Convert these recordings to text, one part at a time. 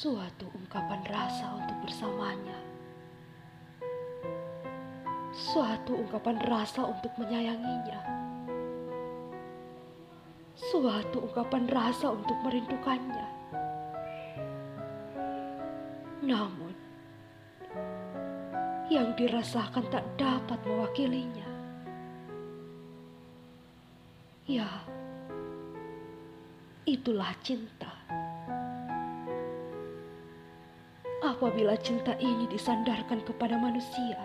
suatu ungkapan rasa untuk bersamanya, suatu ungkapan rasa untuk menyayanginya, suatu ungkapan rasa untuk merindukannya. Namun, yang dirasakan tak dapat mewakilinya. Ya, itulah cinta. Apabila cinta ini disandarkan kepada manusia,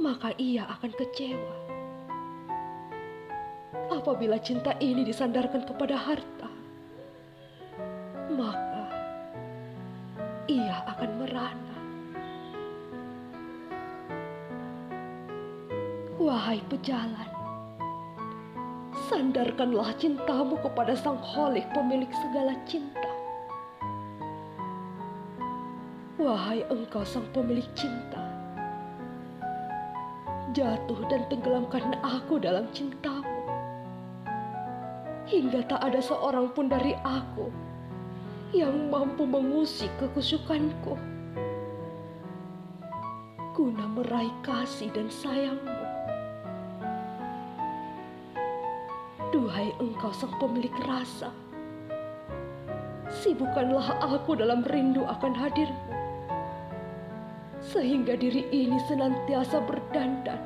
maka ia akan kecewa. Apabila cinta ini disandarkan kepada harta, maka ia akan merana. Wahai pejalan, sandarkanlah cintamu kepada sang holik pemilik segala cinta. Wahai engkau sang pemilik cinta, jatuh dan tenggelamkan aku dalam cintamu. Hingga tak ada seorang pun dari aku yang mampu mengusik kekusukanku. Guna meraih kasih dan sayangmu. Duhai engkau sang pemilik rasa, sibukkanlah aku dalam rindu akan hadirmu. Sehingga diri ini senantiasa berdandan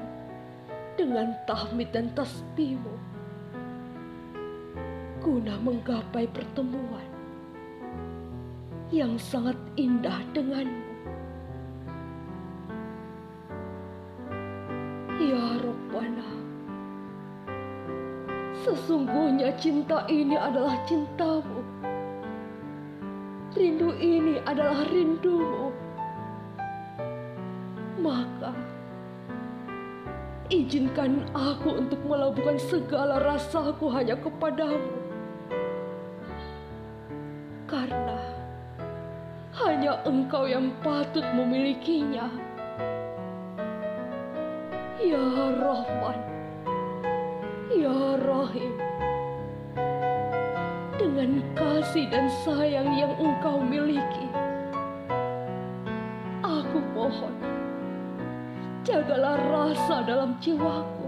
dengan tahmid dan tasbihmu. Guna menggapai pertemuan yang sangat indah denganmu. Ya Rabbana, sesungguhnya cinta ini adalah cintamu. Rindu ini adalah rindumu. Maka, izinkan aku untuk melabuhkan segala rasaku hanya kepadamu. Karena hanya engkau yang patut memilikinya. Ya Rahman, Ya Rahim, dengan kasih dan sayang yang engkau jagalah rasa dalam jiwaku,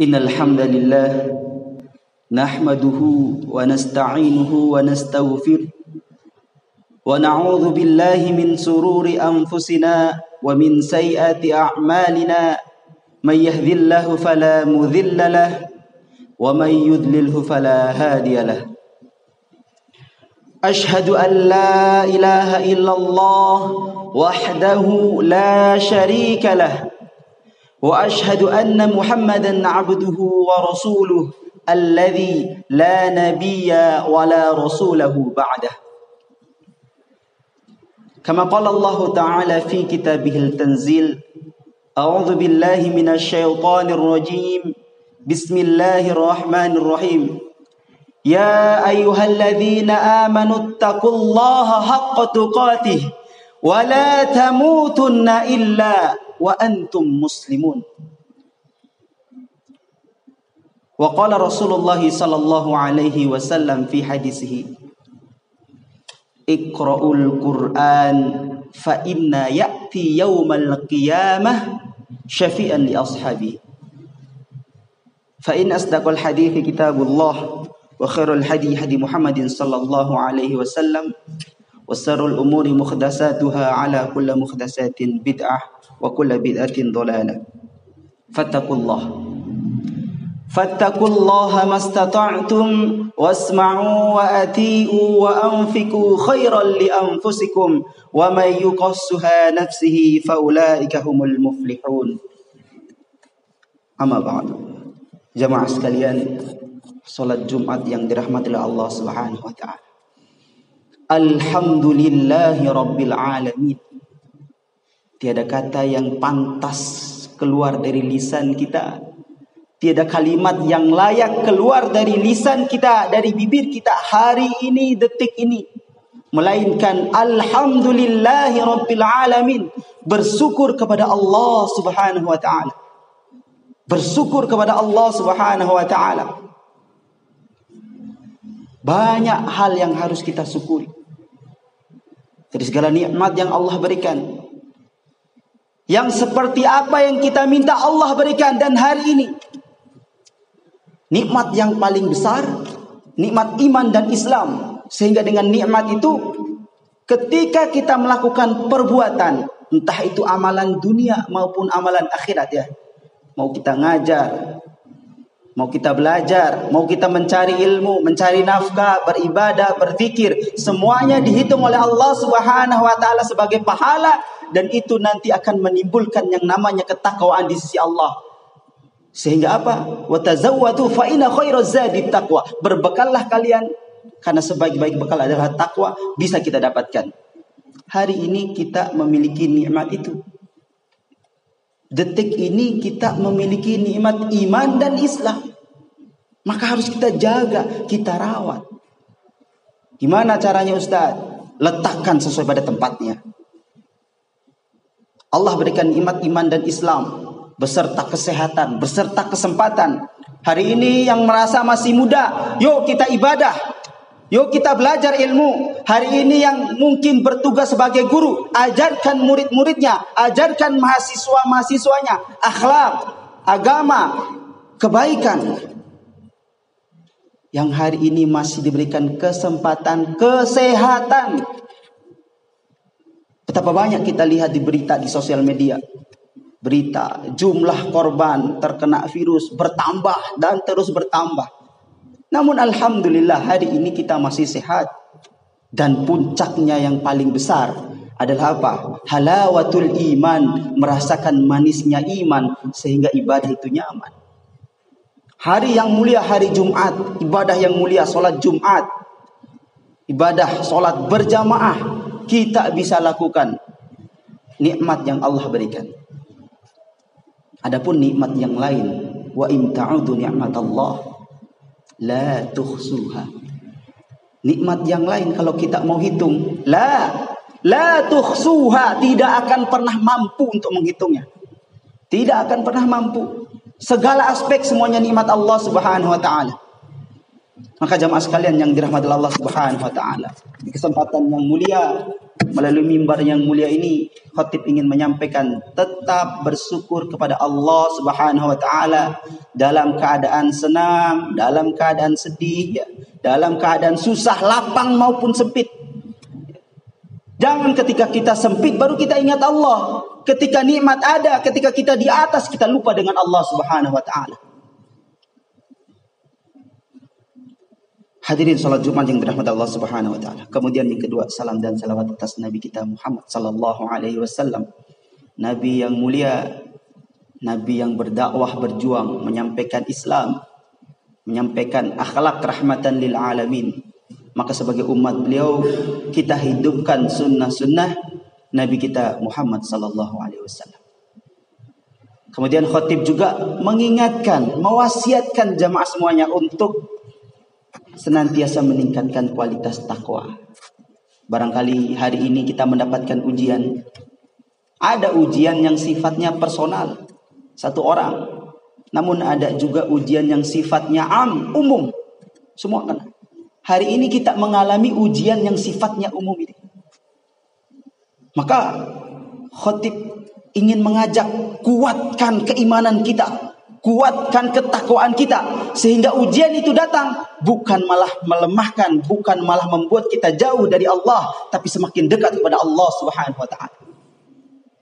إن الحمد لله نحمده ونستعينه ونستغفره ونعوذ بالله من سرور أنفسنا ومن سيئات أعمالنا. من يهد الله فلا مذل له ومن يذلله فلا هادي له. أشهد أن لا إله إلا الله وحده لا شريك له. وأشهد أن محمدا عبده ورسوله الذي لا نبي ولا رسوله بعده. كما قال الله تعالى في كتابه التنزيل أعوذ بالله من الشيطان الرجيم. بسم الله الرحمن الرحيم. يا أيها الذين آمنوا اتقوا الله حق تقاته ولا تموتن إلا وأنتم مسلمون. وقال رسول الله صلى الله عليه وسلم في حديثه اقرأوا القرآن فإن يأتي يوم القيامة شفيئا لأصحابه. فإن أصدق الحديث كتاب الله وخير الحديث حديث محمد صلى الله عليه وسلم وسر الأمور محدثاتها على كل محدثات بدعة وكل بدعة ضلالة. فاتقوا الله. فاتقوا الله ما استطعتم واسمعوا وأتيئوا وأنفقوا خيرا لأنفسكم ومن يقصها نفسه فأولئك هم المفلحون. أما بعد جماعة sekalian salat Jumat yang dirahmati Allah Subhanahu wa taala. Alhamdulillahi rabbil alamin Tiada kata yang pantas keluar dari lisan kita Tiada kalimat yang layak keluar dari lisan kita, dari bibir kita hari ini, detik ini. Melainkan Alhamdulillahi Rabbil Alamin. Bersyukur kepada Allah subhanahu wa ta'ala. Bersyukur kepada Allah subhanahu wa ta'ala. Banyak hal yang harus kita syukuri. Dari segala nikmat yang Allah berikan. Yang seperti apa yang kita minta Allah berikan dan hari ini Nikmat yang paling besar, nikmat iman dan Islam. Sehingga dengan nikmat itu, ketika kita melakukan perbuatan, entah itu amalan dunia maupun amalan akhirat ya. Mau kita ngajar, mau kita belajar, mau kita mencari ilmu, mencari nafkah, beribadah, berzikir, semuanya dihitung oleh Allah Subhanahu wa taala sebagai pahala dan itu nanti akan menimbulkan yang namanya ketakwaan di sisi Allah. Sehingga apa? Watazawwatu fa inna. Berbekallah kalian karena sebaik-baik bekal adalah takwa bisa kita dapatkan. Hari ini kita memiliki nikmat itu. Detik ini kita memiliki nikmat iman dan Islam. Maka harus kita jaga, kita rawat. Gimana caranya Ustaz? Letakkan sesuai pada tempatnya. Allah berikan nikmat iman dan Islam beserta kesehatan, beserta kesempatan. Hari ini yang merasa masih muda, yuk kita ibadah. Yuk kita belajar ilmu. Hari ini yang mungkin bertugas sebagai guru, ajarkan murid-muridnya, ajarkan mahasiswa-mahasiswanya akhlak, agama, kebaikan. Yang hari ini masih diberikan kesempatan kesehatan. Betapa banyak kita lihat di berita di sosial media berita jumlah korban terkena virus bertambah dan terus bertambah. Namun alhamdulillah hari ini kita masih sehat dan puncaknya yang paling besar adalah apa? Halawatul iman, merasakan manisnya iman sehingga ibadah itu nyaman. Hari yang mulia hari Jumat, ibadah yang mulia solat Jumat, ibadah solat berjamaah kita bisa lakukan nikmat yang Allah berikan. Adapun nikmat yang lain, wa in ta'udu Allah la tuhsuha. Nikmat yang lain kalau kita mau hitung, la la tuhsuha, tidak akan pernah mampu untuk menghitungnya. Tidak akan pernah mampu. Segala aspek semuanya nikmat Allah Subhanahu wa taala. Maka jamaah sekalian yang dirahmati Allah Subhanahu wa taala, di kesempatan yang mulia melalui mimbar yang mulia ini khatib ingin menyampaikan tetap bersyukur kepada Allah Subhanahu wa taala dalam keadaan senang, dalam keadaan sedih, ya, dalam keadaan susah, lapang maupun sempit. Jangan ketika kita sempit baru kita ingat Allah. Ketika nikmat ada, ketika kita di atas kita lupa dengan Allah Subhanahu wa taala. Hadirin salat Jumat yang dirahmati Allah Subhanahu wa taala. Kemudian yang kedua, salam dan salawat atas Nabi kita Muhammad sallallahu alaihi wasallam. Nabi yang mulia, nabi yang berdakwah berjuang menyampaikan Islam, menyampaikan akhlak rahmatan lil alamin. Maka sebagai umat beliau kita hidupkan sunnah-sunnah Nabi kita Muhammad sallallahu alaihi wasallam. Kemudian khotib juga mengingatkan, mewasiatkan jamaah semuanya untuk senantiasa meningkatkan kualitas takwa. Barangkali hari ini kita mendapatkan ujian. Ada ujian yang sifatnya personal, satu orang. Namun ada juga ujian yang sifatnya am, umum. Semua kan. Hari ini kita mengalami ujian yang sifatnya umum ini. Maka khotib ingin mengajak kuatkan keimanan kita kuatkan ketakwaan kita sehingga ujian itu datang bukan malah melemahkan, bukan malah membuat kita jauh dari Allah, tapi semakin dekat kepada Allah Subhanahu wa taala.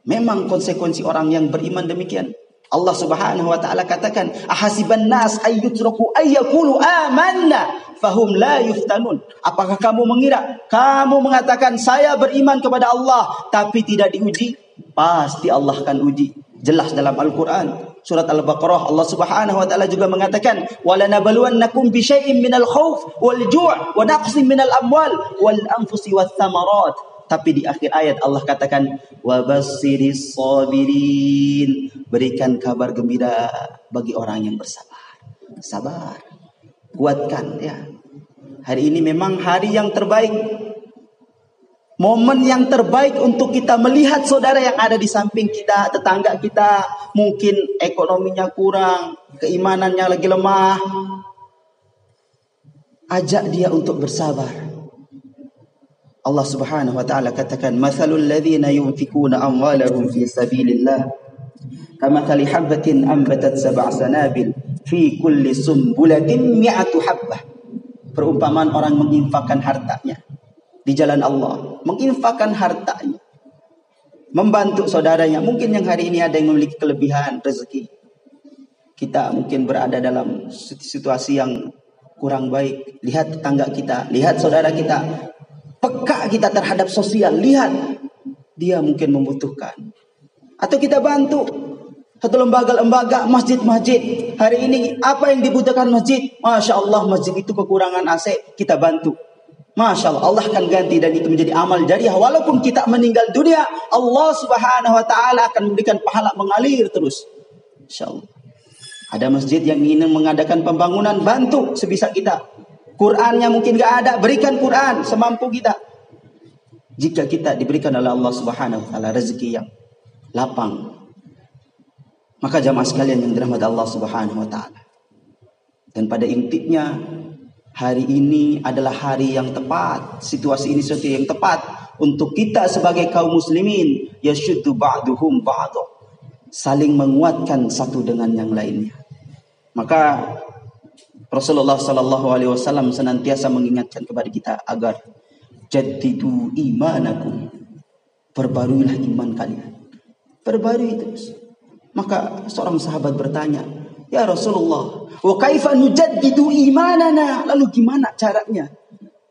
Memang konsekuensi orang yang beriman demikian. Allah Subhanahu wa taala katakan, "Ahasiban nas ayyutraku ayyakulu amanna fahum la yuftanun." Apakah kamu mengira kamu mengatakan saya beriman kepada Allah tapi tidak diuji? Pasti Allah akan uji. Jelas dalam Al-Qur'an. Surat Al-Baqarah Allah Subhanahu wa taala juga mengatakan, "Walanabluwannakum bi syai'in minal khauf wal ju' wa naqsin minal amwal wal anfusi wath thamarat." Tapi di akhir ayat Allah katakan wabasiris sabirin. Berikan kabar gembira bagi orang yang bersabar. Sabar. Kuatkan ya. Hari ini memang hari yang terbaik. Momen yang terbaik untuk kita melihat saudara yang ada di samping kita, tetangga kita, mungkin ekonominya kurang, keimanannya lagi lemah. Ajak dia untuk bersabar. Allah Subhanahu wa taala katakan mathalul ladzina yunfikuna amwalahum fi sabilillah. Kamathali habatin anbatat sab'a sanabil fi kulli sumbulatin mi'atu habbah. Perumpamaan orang menginfakkan hartanya di jalan Allah menginfakkan hartanya membantu saudaranya mungkin yang hari ini ada yang memiliki kelebihan rezeki kita mungkin berada dalam situasi yang kurang baik lihat tetangga kita lihat saudara kita peka kita terhadap sosial. Lihat, dia mungkin membutuhkan. Atau kita bantu satu lembaga-lembaga masjid-masjid. Hari ini apa yang dibutuhkan masjid? Masya Allah masjid itu kekurangan AC, kita bantu. Masya Allah, Allah akan ganti dan itu menjadi amal jariah. Walaupun kita meninggal dunia, Allah subhanahu wa ta'ala akan memberikan pahala mengalir terus. Insya Allah. Ada masjid yang ingin mengadakan pembangunan, bantu sebisa kita. Qurannya mungkin gak ada, berikan Quran semampu kita. Jika kita diberikan oleh Allah Subhanahu wa taala rezeki yang lapang. Maka jamaah sekalian yang dirahmati Allah Subhanahu wa taala. Dan pada intinya hari ini adalah hari yang tepat, situasi ini sesuatu yang tepat untuk kita sebagai kaum muslimin yasyuddu ba'duhum ba'du. Saling menguatkan satu dengan yang lainnya. Maka Rasulullah Sallallahu Alaihi Wasallam senantiasa mengingatkan kepada kita agar jadidu imanakum, perbaruilah iman kalian, perbarui terus. Maka seorang sahabat bertanya, Ya Rasulullah, wa kaifa nujaddidu imanana? Lalu gimana caranya?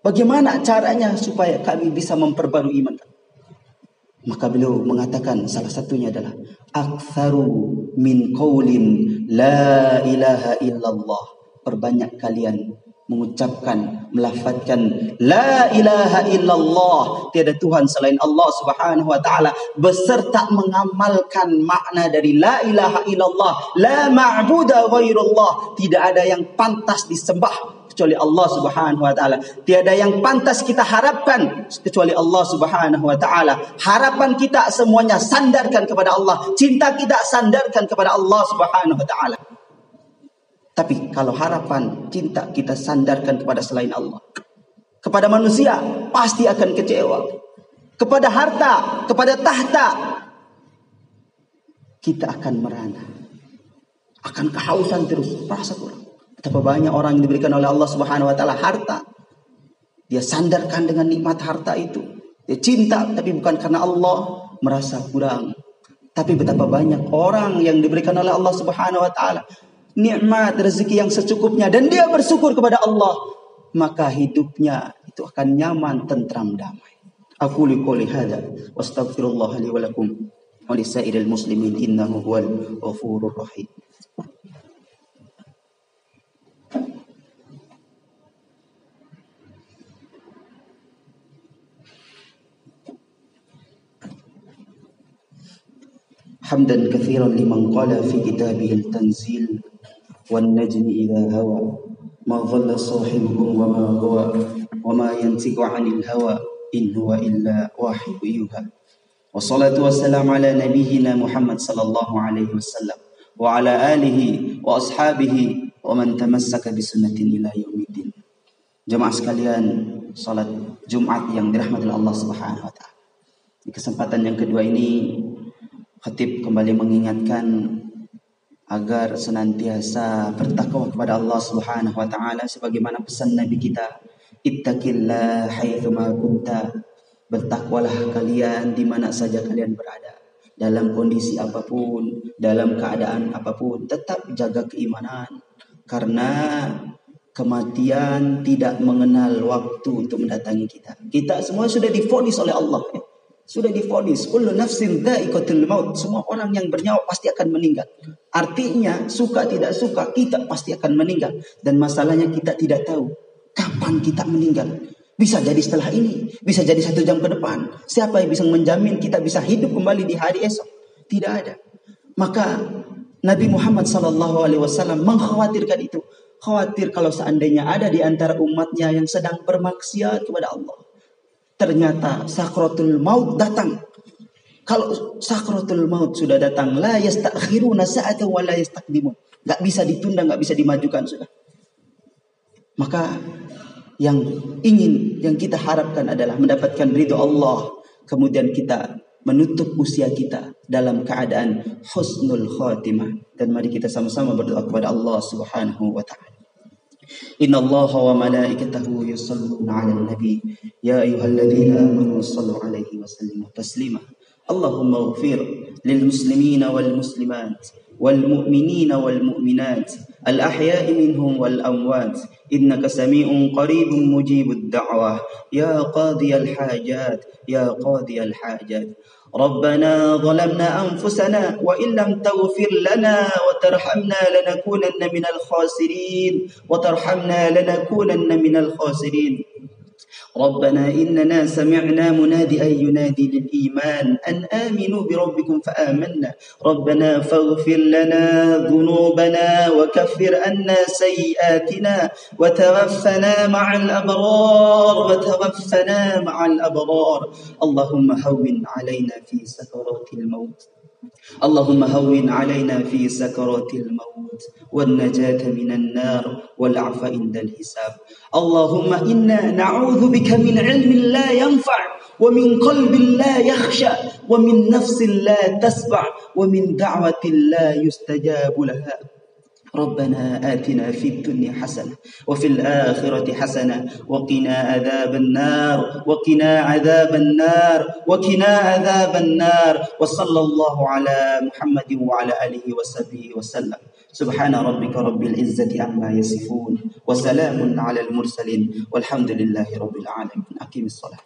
Bagaimana caranya supaya kami bisa memperbarui iman? Maka beliau mengatakan salah satunya adalah aktsaru min qaulin la ilaha illallah perbanyak kalian mengucapkan, melafazkan la ilaha illallah, tiada Tuhan selain Allah Subhanahu wa taala beserta mengamalkan makna dari la ilaha illallah, la ma'budu ghairullah, tidak ada yang pantas disembah kecuali Allah Subhanahu wa taala. Tiada yang pantas kita harapkan kecuali Allah Subhanahu wa taala. Harapan kita semuanya sandarkan kepada Allah. Cinta kita sandarkan kepada Allah Subhanahu wa taala. Tapi kalau harapan, cinta kita sandarkan kepada selain Allah. Kepada manusia, pasti akan kecewa. Kepada harta, kepada tahta, kita akan merana. Akan kehausan terus, rasa kurang. Betapa banyak orang yang diberikan oleh Allah Subhanahu wa taala harta. Dia sandarkan dengan nikmat harta itu. Dia cinta tapi bukan karena Allah merasa kurang. Tapi betapa banyak orang yang diberikan oleh Allah Subhanahu wa taala nikmat rezeki yang secukupnya dan dia bersyukur kepada Allah, maka hidupnya itu akan nyaman, tentram, damai. Aku liqouli hadza wastaghfirullah li wa lakum wa lisairil muslimin innahu huwal ghafurur rahim. حمدا كثيرا لمن قال في كتابه التنزيل والنجم إذا هوى ما ضل صاحبكم وما هو وما ينطق عن الهوى إن هو إلا واحد يوحى والصلاة والسلام على نبينا محمد صلى الله عليه وسلم وعلى آله وأصحابه ومن تمسك بسنة إلى يوم الدين Jemaah sekalian, salat Jumat yang dirahmati Allah Subhanahu wa taala. Di kesempatan yang kedua ini, khatib kembali mengingatkan agar senantiasa bertakwa kepada Allah Subhanahu wa taala sebagaimana pesan Nabi kita ittaqillah haitsu kunta bertakwalah kalian di mana saja kalian berada dalam kondisi apa pun, dalam keadaan apa pun, tetap jaga keimanan. Karena kematian tidak mengenal waktu untuk mendatangi kita. Kita semua sudah difonis oleh Allah. Ya. Sudah difonis. Kullu nafsin dha'iqatul maut. Semua orang yang bernyawa pasti akan meninggal. Artinya, suka tidak suka, kita pasti akan meninggal. Dan masalahnya kita tidak tahu kapan kita meninggal. Bisa jadi setelah ini, bisa jadi satu jam ke depan. Siapa yang bisa menjamin kita bisa hidup kembali di hari esok? Tidak ada. Maka Nabi Muhammad Sallallahu Alaihi Wasallam mengkhawatirkan itu. Khawatir kalau seandainya ada di antara umatnya yang sedang bermaksiat kepada Allah. Ternyata sakratul maut datang. Kalau sakratul maut sudah datang, la yastakhiruna sa'atan wa la yastaqdimun. Gak bisa ditunda, gak bisa dimajukan sudah. Maka yang ingin yang kita harapkan adalah mendapatkan ridho Allah kemudian kita menutup usia kita dalam keadaan husnul khatimah dan mari kita sama-sama berdoa kepada Allah Subhanahu wa taala إن الله وملائكته يصلون على النبي. يا أيها الذين آمنوا صلوا عليه وسلموا تسليما. اللهم اغفر للمسلمين والمسلمات والمؤمنين والمؤمنات الأحياء منهم والأموات. إنك سميع قريب مجيب الدعوة. يا قاضي الحاجات يا قاضي الحاجات. ربنا ظلمنا أنفسنا وإن لم تغفر لنا وترحمنا لنكونن من الخاسرين وترحمنا لنكونن من الخاسرين. ربنا إننا سمعنا منادئا ينادي للإيمان أن آمنوا بربكم فآمنا. ربنا فاغفر لنا ذنوبنا وكفر عنا سيئاتنا وتوفنا مع الأبرار وتوفنا مع الأبرار. اللهم هون علينا في سكرات الموت. اللهم هون علينا في سكرات الموت والنجاة من النار والعفو عند الحساب. اللهم إنا نعوذ بك من علم لا ينفع ومن قلب لا يخشى ومن نفس لا تسبع ومن دعوة لا يستجاب لها. ربنا آتنا في الدنيا حسنة وفي الآخرة حسنة وقنا عذاب النار وقنا عذاب النار وقنا عذاب النار. وصلى الله على محمد وعلى آله وصحبه وسلم. سبحان ربك رب العزة عما يصفون وسلام على المرسلين والحمد لله رب العالمين. أقيم الصلاة.